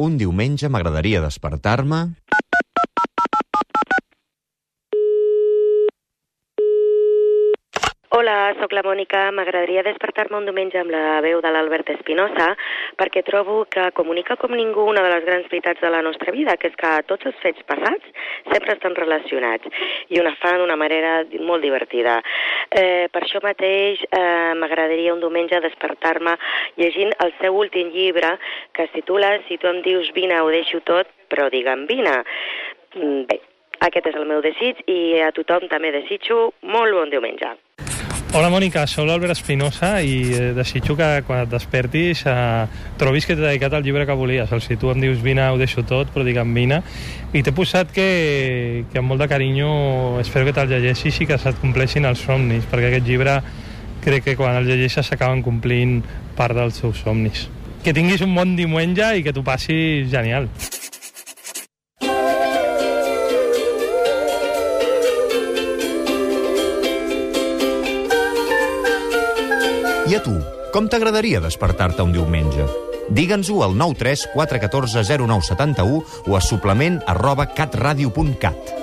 Un diumenge m'agradaria despertar-me... Hola, sóc la Mònica. M'agradaria despertar-me un diumenge amb la veu de l'Albert Espinosa perquè trobo que comunica com ningú una de les grans veritats de la nostra vida, que és que tots els fets passats sempre estan relacionats i una fan d'una manera molt divertida. Eh, per això mateix eh, m'agradaria un diumenge despertar-me llegint el seu últim llibre que es titula Si tu em dius vine ho deixo tot, però digue'm vine. Mm, Bé, aquest és el meu desig i a tothom també desitjo molt bon diumenge. Hola Mònica, sóc l'Albert Espinosa i eh, desitjo que quan et despertis eh, trobis que t'he dedicat al llibre que volies. Si tu em dius vine ho deixo tot, però digue'm vine. I t'he posat que, que amb molt de carinyo espero que te'l llegeixis i que se't compleixin els somnis, perquè aquest llibre crec que quan el llegeixes s'acaben complint part dels seus somnis. Que tinguis un bon diumenge i que t'ho passis genial. I a tu, com t'agradaria despertar-te un diumenge? Digue'ns-ho al 93 414 0971 o a suplement arroba catradio.cat.